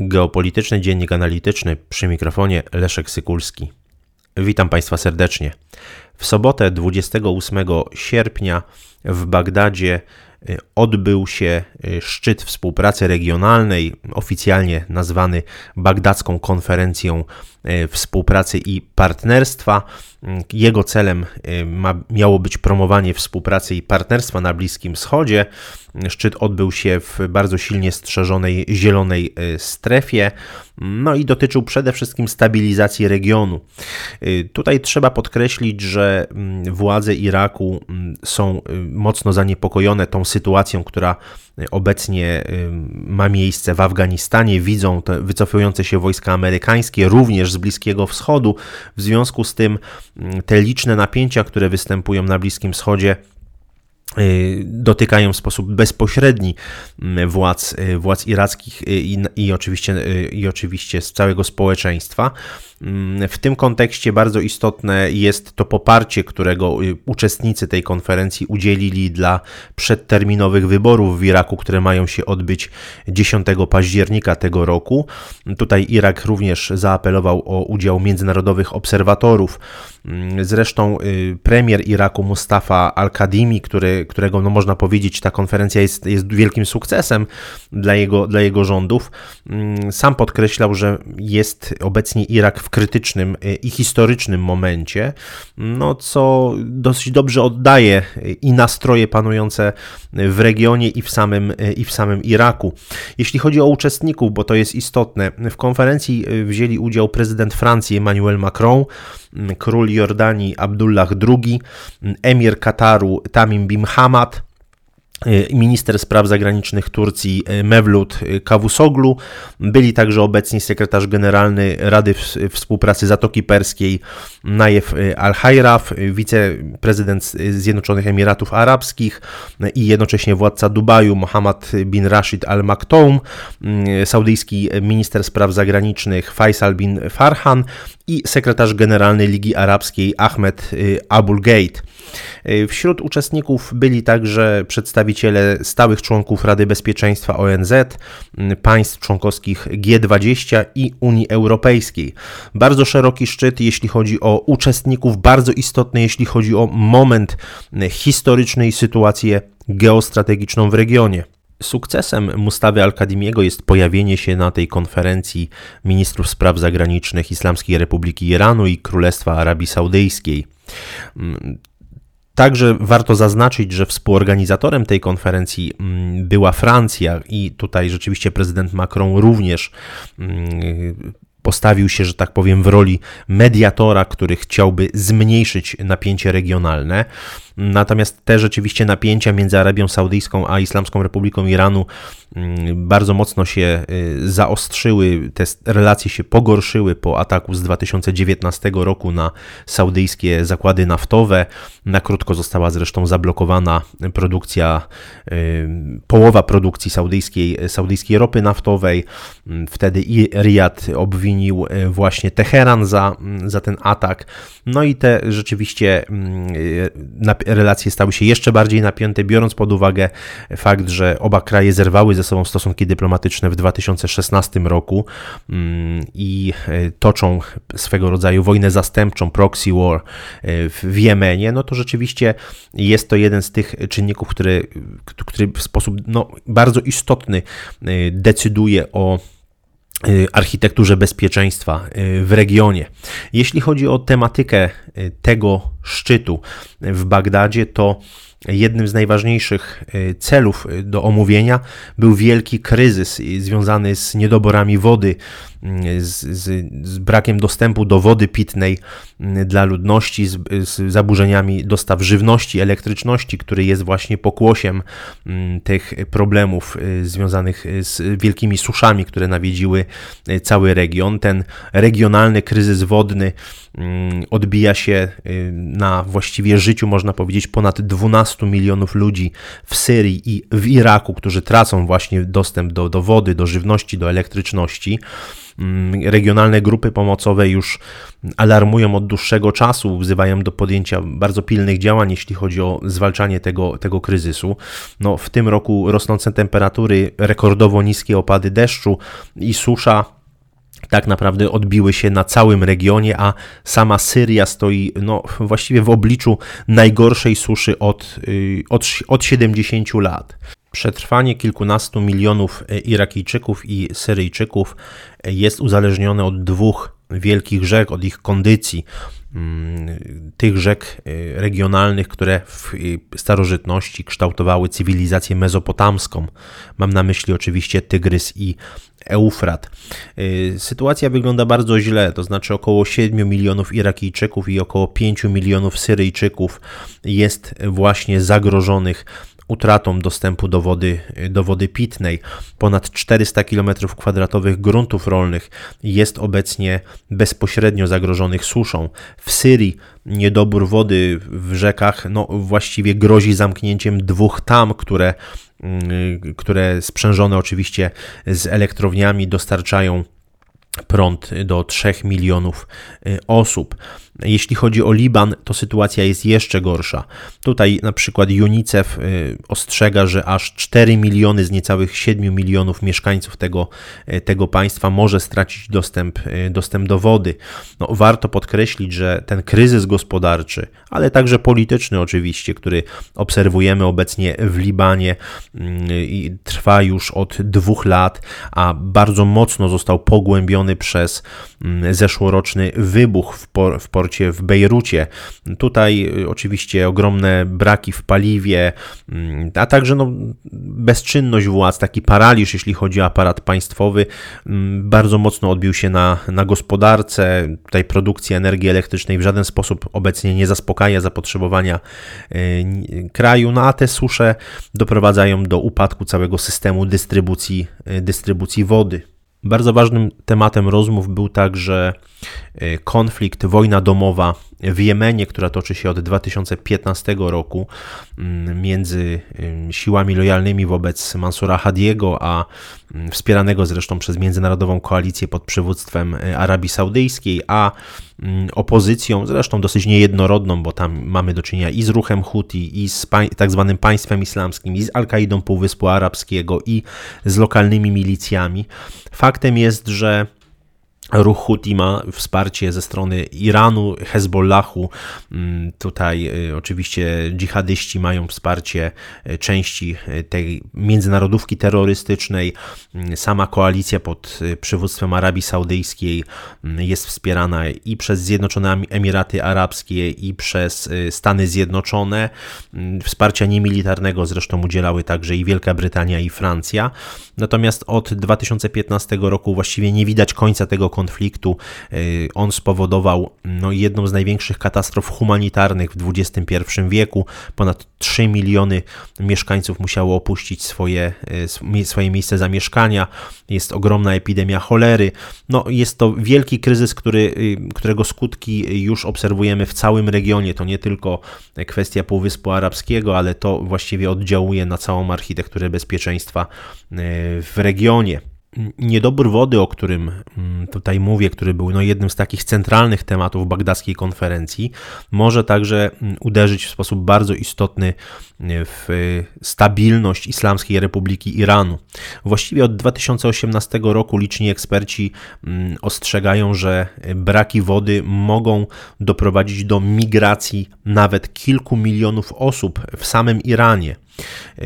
Geopolityczny Dziennik Analityczny przy mikrofonie Leszek Sykulski. Witam Państwa serdecznie. W sobotę 28 sierpnia w Bagdadzie y, odbył się y, szczyt współpracy regionalnej, oficjalnie nazwany Bagdadzką Konferencją y, Współpracy i Partnerstwa. Jego celem ma, miało być promowanie współpracy i partnerstwa na Bliskim Wschodzie. Szczyt odbył się w bardzo silnie strzeżonej zielonej strefie, no i dotyczył przede wszystkim stabilizacji regionu. Tutaj trzeba podkreślić, że mm, władze Iraku mm, są mocno zaniepokojone tą sytuacją, która obecnie ma miejsce w Afganistanie. Widzą te wycofujące się wojska amerykańskie, również z Bliskiego Wschodu. W związku z tym te liczne napięcia, które występują na Bliskim Wschodzie, dotykają w sposób bezpośredni władz, y, władz irackich y, i, i, oczywiście, i oczywiście z całego społeczeństwa. Mm, w tym kontekście bardzo istotne jest to poparcie, którego y, uczestnicy tej konferencji udzielili dla przedterminowych wyborów w Iraku, które mają się odbyć 10 października tego roku. Tutaj Irak również zaapelował o udział międzynarodowych obserwatorów. Mm, zresztą y, premier Iraku Mustafa Al-Kadimi, który, którego no można powiedzieć ta konferencja jest, jest wielkim sukcesem dla jego, dla jego rządów, mm, sam podkreślał, że jest obecnie Irak w krytycznym y, i historycznym momencie, no co dosyć dobrze oddaje i nastroje panujące w regionie i w samym, y, i w samym Iraku. Jeśli chodzi o uczestników, bo to jest istotne, w konferencji wzięli udział prezydent Francji Emmanuel Macron, król Jordanii Abdullah II, emir Kataru Tamim bin Hamad, Y, minister spraw zagranicznych Turcji y, Mevlut Kavusoglu. Byli także obecni sekretarz generalny Rady Współpracy Zatoki Perskiej Najef y, Al-Hajraf, wiceprezydent Zjednoczonych Emiratów Arabskich i jednocześnie władca Dubaju Mohammed bin Rashid Al Maktoum, saudyjski minister spraw zagranicznych Faisal bin Farhan i sekretarz generalny Ligi Arabskiej Ahmed Abul Gate. Wśród uczestników byli także przedstawiciele stałych członków Rady Bezpieczeństwa ONZ, państw członkowskich G20 i Unii Europejskiej. Bardzo szeroki szczyt, jeśli chodzi o uczestników, bardzo istotny, jeśli chodzi o moment historyczny i sytuację geostrategiczną w regionie. Sukcesem Mustawy Al-Kadimiego jest pojawienie się na tej konferencji ministrów spraw zagranicznych Islamskiej Republiki Iranu i Królestwa Arabii Saudyjskiej. Także warto zaznaczyć, że współorganizatorem tej konferencji mm, była Francja i tutaj rzeczywiście prezydent Macron również mm, postawił się, że tak powiem, w roli mediatora, który chciałby zmniejszyć napięcie regionalne. Natomiast te rzeczywiście napięcia między Arabią Saudyjską a Islamską Republiką Iranu mm, bardzo mocno się y, zaostrzyły, te relacje się pogorszyły po ataku z 2019 roku na saudyjskie zakłady naftowe. Na krótko została zresztą zablokowana produkcja, y, połowa produkcji saudyjskiej, saudyjskiej ropy naftowej. Mm, wtedy Riyad obwinił y, właśnie Teheran za, mm, za ten atak. No i te rzeczywiście relacje stały się jeszcze bardziej napięte, biorąc pod uwagę fakt, że oba kraje zerwały ze sobą stosunki dyplomatyczne w 2016 roku mm, i e, toczą swego rodzaju wojnę zastępczą, proxy war e, w Jemenie, no to rzeczywiście jest to jeden z tych czynników, który, który w sposób no, bardzo istotny e, decyduje o architekturze bezpieczeństwa w regionie. Jeśli chodzi o tematykę tego szczytu w Bagdadzie, to jednym z najważniejszych y, celów y, do omówienia był wielki kryzys związany z niedoborami wody, y, z, z, z brakiem dostępu do wody pitnej dla ludności, z, z, zaburzeniami dostaw żywności, elektryczności, który jest właśnie pokłosiem tych problemów związanych z wielkimi suszami, które nawiedziły cały region. Ten regionalny kryzys wodny odbija się na właściwie życiu, można powiedzieć, ponad 12 kilkunastu milionów ludzi w Syrii i w Iraku, którzy tracą właśnie dostęp do, do wody, do żywności, do elektryczności. Mm, regionalne grupy pomocowe już alarmują od dłuższego czasu, wzywają do podjęcia bardzo pilnych działań, jeśli chodzi o zwalczanie tego, tego kryzysu. No, w tym roku rosnące temperatury, rekordowo niskie opady deszczu i susza tak naprawdę odbiły się na całym regionie, a sama Syria stoi no, właściwie w obliczu najgorszej suszy od, y, od, od 70 lat. Przetrwanie kilkunastu milionów e, Irakijczyków i Syryjczyków e, jest uzależnione od dwóch wielkich rzek, od ich kondycji. Mm, tych rzek e, regionalnych, które w starożytności kształtowały cywilizację mezopotamską. Mam na myśli oczywiście Tygrys i Eufrat. Sytuacja wygląda bardzo źle, to znaczy około 7 milionów Irakijczyków i około 5 milionów Syryjczyków jest właśnie zagrożonych utratą dostępu do wody, do wody pitnej. Ponad 400 km2 gruntów rolnych jest obecnie bezpośrednio zagrożonych suszą. W Syrii niedobór wody w rzekach no, właściwie grozi zamknięciem dwóch tam, które, mm, które sprzężone oczywiście z elektrowniami dostarczają prąd do 3 milionów y, osób. Jeśli chodzi o Liban, to sytuacja jest jeszcze gorsza. Tutaj na przykład UNICEF y, ostrzega, że aż 4 miliony z niecałych 7 milionów mieszkańców tego, y, tego państwa może stracić dostęp, y, dostęp do wody. No, warto podkreślić, że ten kryzys gospodarczy, ale także polityczny oczywiście, który obserwujemy obecnie w Libanie i trwa już od dwóch lat, a bardzo mocno został pogłębiony przez zeszłoroczny wybuch w, por, w porcie porcie w Bejrucie. Tutaj y, oczywiście ogromne braki w paliwie, mm, a także no, bezczynność władz, taki paraliż, jeśli chodzi o aparat państwowy, mm, bardzo mocno odbił się na, na gospodarce. Tutaj produkcja energii elektrycznej w żaden sposób obecnie nie zaspokaja zapotrzebowania y, kraju, no a te susze doprowadzają do upadku całego systemu dystrybucji, y, dystrybucji wody. Bardzo ważnym tematem rozmów był także e, konflikt, wojna domowa w Jemenie, która toczy się od 2015 roku mm, między siłami lojalnymi wobec Mansura Hadiego, a mm, wspieranego zresztą przez międzynarodową koalicję pod przywództwem e, Arabii Saudyjskiej, a opozycją, zresztą dosyć niejednorodną, bo tam mamy do czynienia i z ruchem Huti, i z tak zwanym państwem islamskim, i z Al-Kaidą Półwyspu Arabskiego, i z lokalnymi milicjami. Faktem jest, że Ruch Houthi ma wsparcie ze strony Iranu, Hezbollahu. Mm, tutaj y, oczywiście dżihadyści mają wsparcie y, części y, tej międzynarodówki terrorystycznej. Mm, sama koalicja pod przywództwem Arabii Saudyjskiej mm, jest wspierana i przez Zjednoczone Emiraty Arabskie, i przez Stany Zjednoczone. Wsparcia niemilitarnego zresztą udzielały także i Wielka Brytania, i Francja. Natomiast od 2015 roku właściwie nie widać końca tego konfliktu. Y, on spowodował no, jedną z największych katastrof humanitarnych w XXI wieku. Ponad 3 miliony mieszkańców musiało opuścić swoje, y, swoje miejsce zamieszkania. Jest ogromna epidemia cholery. No, jest to wielki kryzys, który, y, którego skutki już obserwujemy w całym regionie. To nie tylko kwestia Półwyspu Arabskiego, ale to właściwie oddziałuje na całą architekturę bezpieczeństwa w regionie. Niedobór wody, o którym mm, tutaj mówię, który był no jednym z takich centralnych tematów bagdackiej konferencji, może także mm, uderzyć w sposób bardzo istotny e, w stabilność Islamskiej Republiki Iranu. Właściwie od 2018 roku liczni eksperci mm, ostrzegają, że braki wody mogą doprowadzić do migracji nawet kilku milionów osób w samym Iranie. E,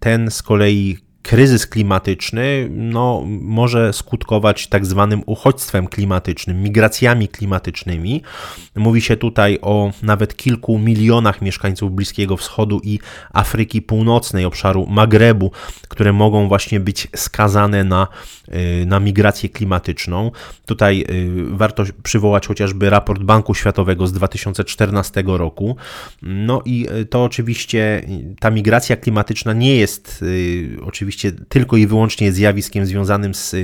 ten z kolei kryzys klimatyczny no, może skutkować tak zwanym uchodźstwem klimatycznym, migracjami klimatycznymi. Mówi się tutaj o nawet kilku milionach mieszkańców Bliskiego Wschodu i Afryki Północnej, obszaru Magrebu, które mogą właśnie być skazane na, y, na migrację klimatyczną. Tutaj y, warto przywołać chociażby raport Banku Światowego z 2014 roku. No i y, to oczywiście ta migracja klimatyczna nie jest oczywiście oczywiście tylko i wyłącznie zjawiskiem związanym z,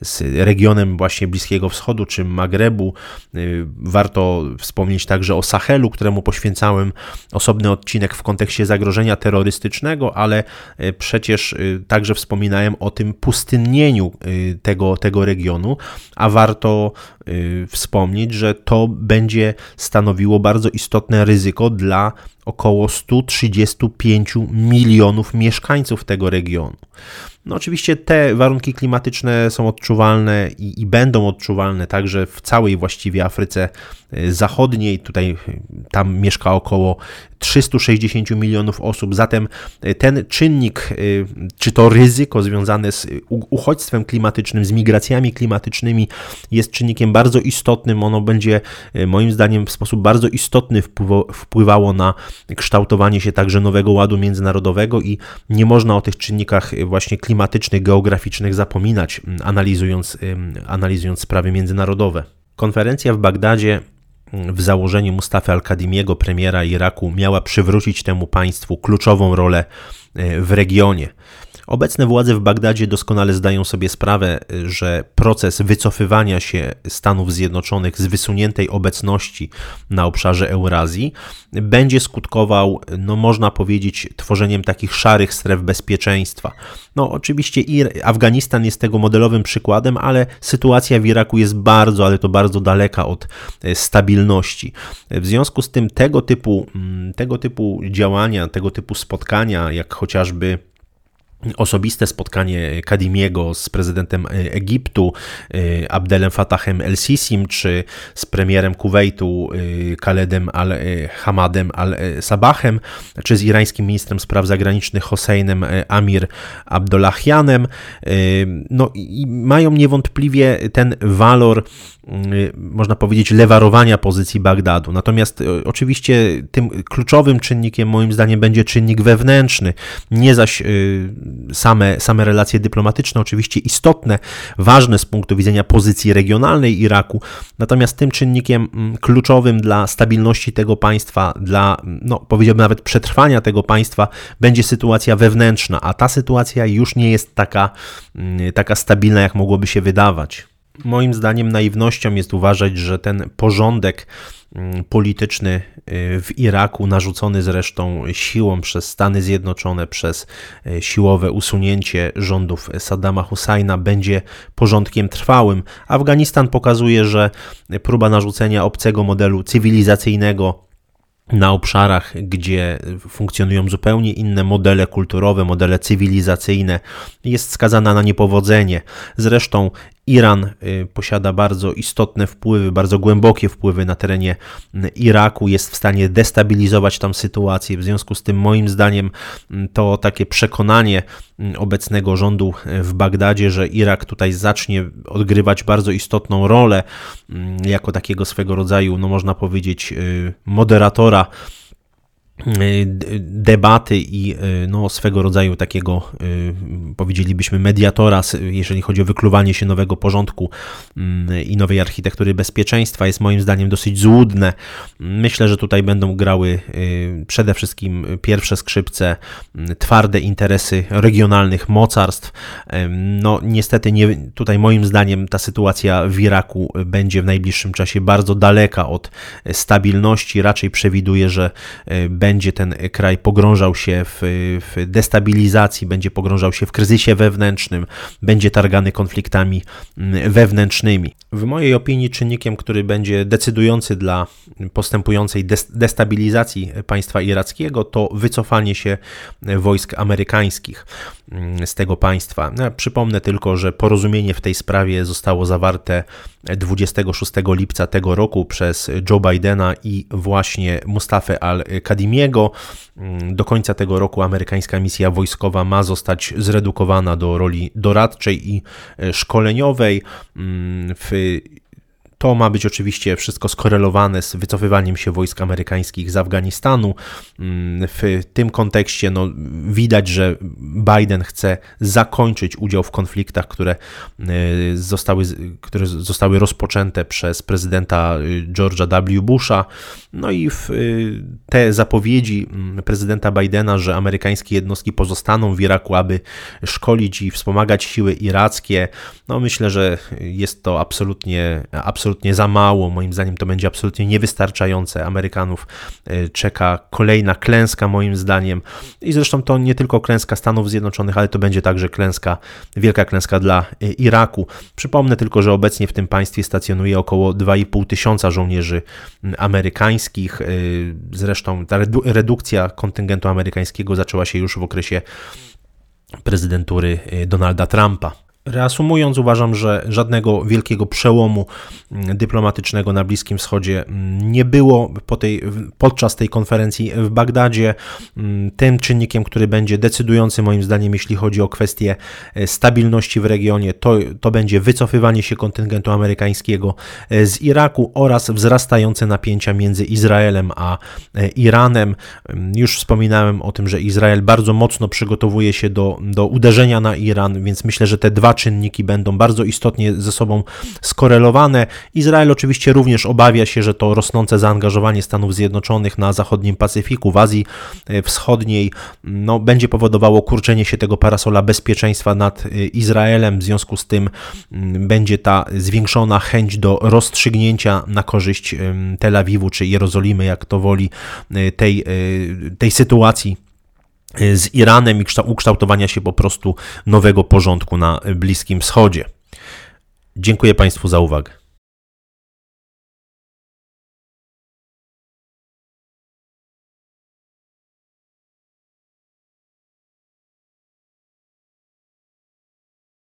z regionem właśnie Bliskiego Wschodu czy Magrebu. Warto wspomnieć także o Sahelu, któremu poświęcałem osobny odcinek w kontekście zagrożenia terrorystycznego, ale przecież także wspominałem o tym pustynnieniu tego, tego regionu, a warto wspomnieć, że to będzie stanowiło bardzo istotne ryzyko dla około 135 milionów mieszkańców tego regionu. No oczywiście te warunki klimatyczne są odczuwalne i, i, będą odczuwalne także w całej właściwie Afryce e, Zachodniej. Tutaj e, tam mieszka około 360 milionów osób. Zatem e, ten czynnik, czy to ryzyko związane z uchodźstwem klimatycznym, z migracjami klimatycznymi jest czynnikiem bardzo istotnym. Ono będzie moim zdaniem w sposób bardzo istotny wpływało na kształtowanie się także nowego ładu międzynarodowego i nie można o tych czynnikach właśnie klimatycznych geograficznych zapominać, analizując, analizując sprawy międzynarodowe. Konferencja w Bagdadzie w założeniu Mustafa al-Kadimiego, premiera Iraku, miała przywrócić temu państwu kluczową rolę e, w regionie. Obecne władze w Bagdadzie doskonale zdają sobie sprawę, że proces wycofywania się Stanów Zjednoczonych z wysuniętej obecności na obszarze Eurazji będzie skutkował, no można powiedzieć, tworzeniem takich szarych stref bezpieczeństwa. No oczywiście Afganistan jest tego modelowym przykładem, ale sytuacja w Iraku jest bardzo, ale to bardzo daleka od e, stabilności. W związku z tym tego typu, mm, tego typu działania, tego typu spotkania, jak chociażby osobiste spotkanie Kadimiego z prezydentem Egiptu e, Abdelem Fatahem el-Sisim, czy z premierem Kuwejtu e, Khaledem al-Hamadem al-Sabahem, czy z irańskim ministrem spraw zagranicznych Hosseinem Amir Abdollahianem, e, no i mają niewątpliwie ten walor można powiedzieć, lewarowania pozycji Bagdadu. Natomiast oczywiście tym kluczowym czynnikiem, moim zdaniem, będzie czynnik wewnętrzny, nie zaś same, same relacje dyplomatyczne, oczywiście istotne, ważne z punktu widzenia pozycji regionalnej Iraku. Natomiast tym czynnikiem mm, kluczowym dla stabilności tego państwa, dla, no, powiedziałbym nawet przetrwania tego państwa, będzie sytuacja wewnętrzna, a ta sytuacja już nie jest taka, mm, taka stabilna, jak mogłoby się wydawać. Moim zdaniem naiwnością jest uważać, że ten porządek mm, polityczny y, w Iraku, narzucony zresztą siłą przez Stany Zjednoczone, przez y, siłowe usunięcie rządów Saddama Husajna, będzie porządkiem trwałym. Afganistan pokazuje, że próba narzucenia obcego modelu cywilizacyjnego na obszarach, gdzie funkcjonują zupełnie inne modele kulturowe, modele cywilizacyjne, jest skazana na niepowodzenie. Zresztą Iran y, posiada bardzo istotne wpływy, bardzo głębokie wpływy na terenie y, Iraku, jest w stanie destabilizować tam sytuację. W związku z tym, moim zdaniem, y, to takie przekonanie obecnego rządu w Bagdadzie, że Irak tutaj zacznie odgrywać bardzo istotną rolę jako takiego swego rodzaju, no można powiedzieć, moderatora debaty i y, no, swego rodzaju takiego, y, powiedzielibyśmy, mediatora, jeżeli chodzi o wykluwanie się nowego porządku mm, i nowej architektury bezpieczeństwa, jest moim zdaniem dosyć złudne. Myślę, że tutaj będą grały przede wszystkim pierwsze skrzypce, mm, twarde interesy regionalnych mocarstw. No, niestety, nie, tutaj moim zdaniem ta sytuacja w Iraku będzie w najbliższym czasie bardzo daleka od stabilności. Raczej przewiduję, że będzie będzie ten kraj pogrążał się w, w destabilizacji, będzie pogrążał się w kryzysie wewnętrznym, będzie targany konfliktami mm, wewnętrznymi. W mojej opinii czynnikiem, który będzie decydujący dla postępującej destabilizacji państwa irackiego, to wycofanie się wojsk amerykańskich mm, z tego państwa. Ja przypomnę tylko, że porozumienie w tej sprawie zostało zawarte 26 lipca tego roku przez Joe Bidena i właśnie Mustafa al-Kadimiego. Mm, do końca tego roku amerykańska misja wojskowa ma zostać zredukowana do roli doradczej i e, szkoleniowej. Mm, w To ma być oczywiście wszystko skorelowane z wycofywaniem się wojsk amerykańskich z Afganistanu. Mm, w tym kontekście no, widać, że Biden chce zakończyć udział w konfliktach, które zostały, które zostały rozpoczęte przez prezydenta George'a W. Busha. No i te zapowiedzi mm, prezydenta Bidena, że amerykańskie jednostki pozostaną w Iraku, aby szkolić i wspomagać siły irackie, no myślę, że jest to absolutnie, absolutnie za mało. Moim zdaniem to będzie absolutnie niewystarczające. Amerykanów e, czeka kolejna klęska, moim zdaniem. I zresztą to nie tylko klęska Stanów Zjednoczonych, ale to będzie także klęska, wielka klęska dla e, Iraku. Przypomnę tylko, że obecnie w tym państwie stacjonuje około 2,5 tysiąca żołnierzy amerykańskich. E, zresztą ta redukcja kontyngentu amerykańskiego zaczęła się już w okresie prezydentury Donalda Trumpa. Reasumując, uważam, że żadnego wielkiego przełomu mm, dyplomatycznego na Bliskim Wschodzie mm, nie było po tej, podczas tej konferencji w Bagdadzie. Mm, tym czynnikiem, który będzie decydujący moim zdaniem, jeśli chodzi o kwestię e, stabilności w regionie, to, to będzie wycofywanie się kontyngentu amerykańskiego e, z Iraku oraz wzrastające napięcia między Izraelem a e, Iranem. Już wspominałem o tym, że Izrael bardzo mocno przygotowuje się do, do uderzenia na Iran, więc myślę, że te dwa czynniki będą bardzo istotnie ze sobą skorelowane. Izrael oczywiście również obawia się, że to rosnące zaangażowanie Stanów Zjednoczonych na zachodnim Pacyfiku, w Azji e, Wschodniej, no, będzie powodowało kurczenie się tego parasola bezpieczeństwa nad e, Izraelem. W związku z tym mm, będzie ta zwiększona chęć do rozstrzygnięcia na korzyść Tel Awiwu czy Jerozolimy, jak to woli, e, tej, tej sytuacji z Iranem i ukształtowania się po prostu nowego porządku na Bliskim Wschodzie. Dziękuję Państwu za uwagę.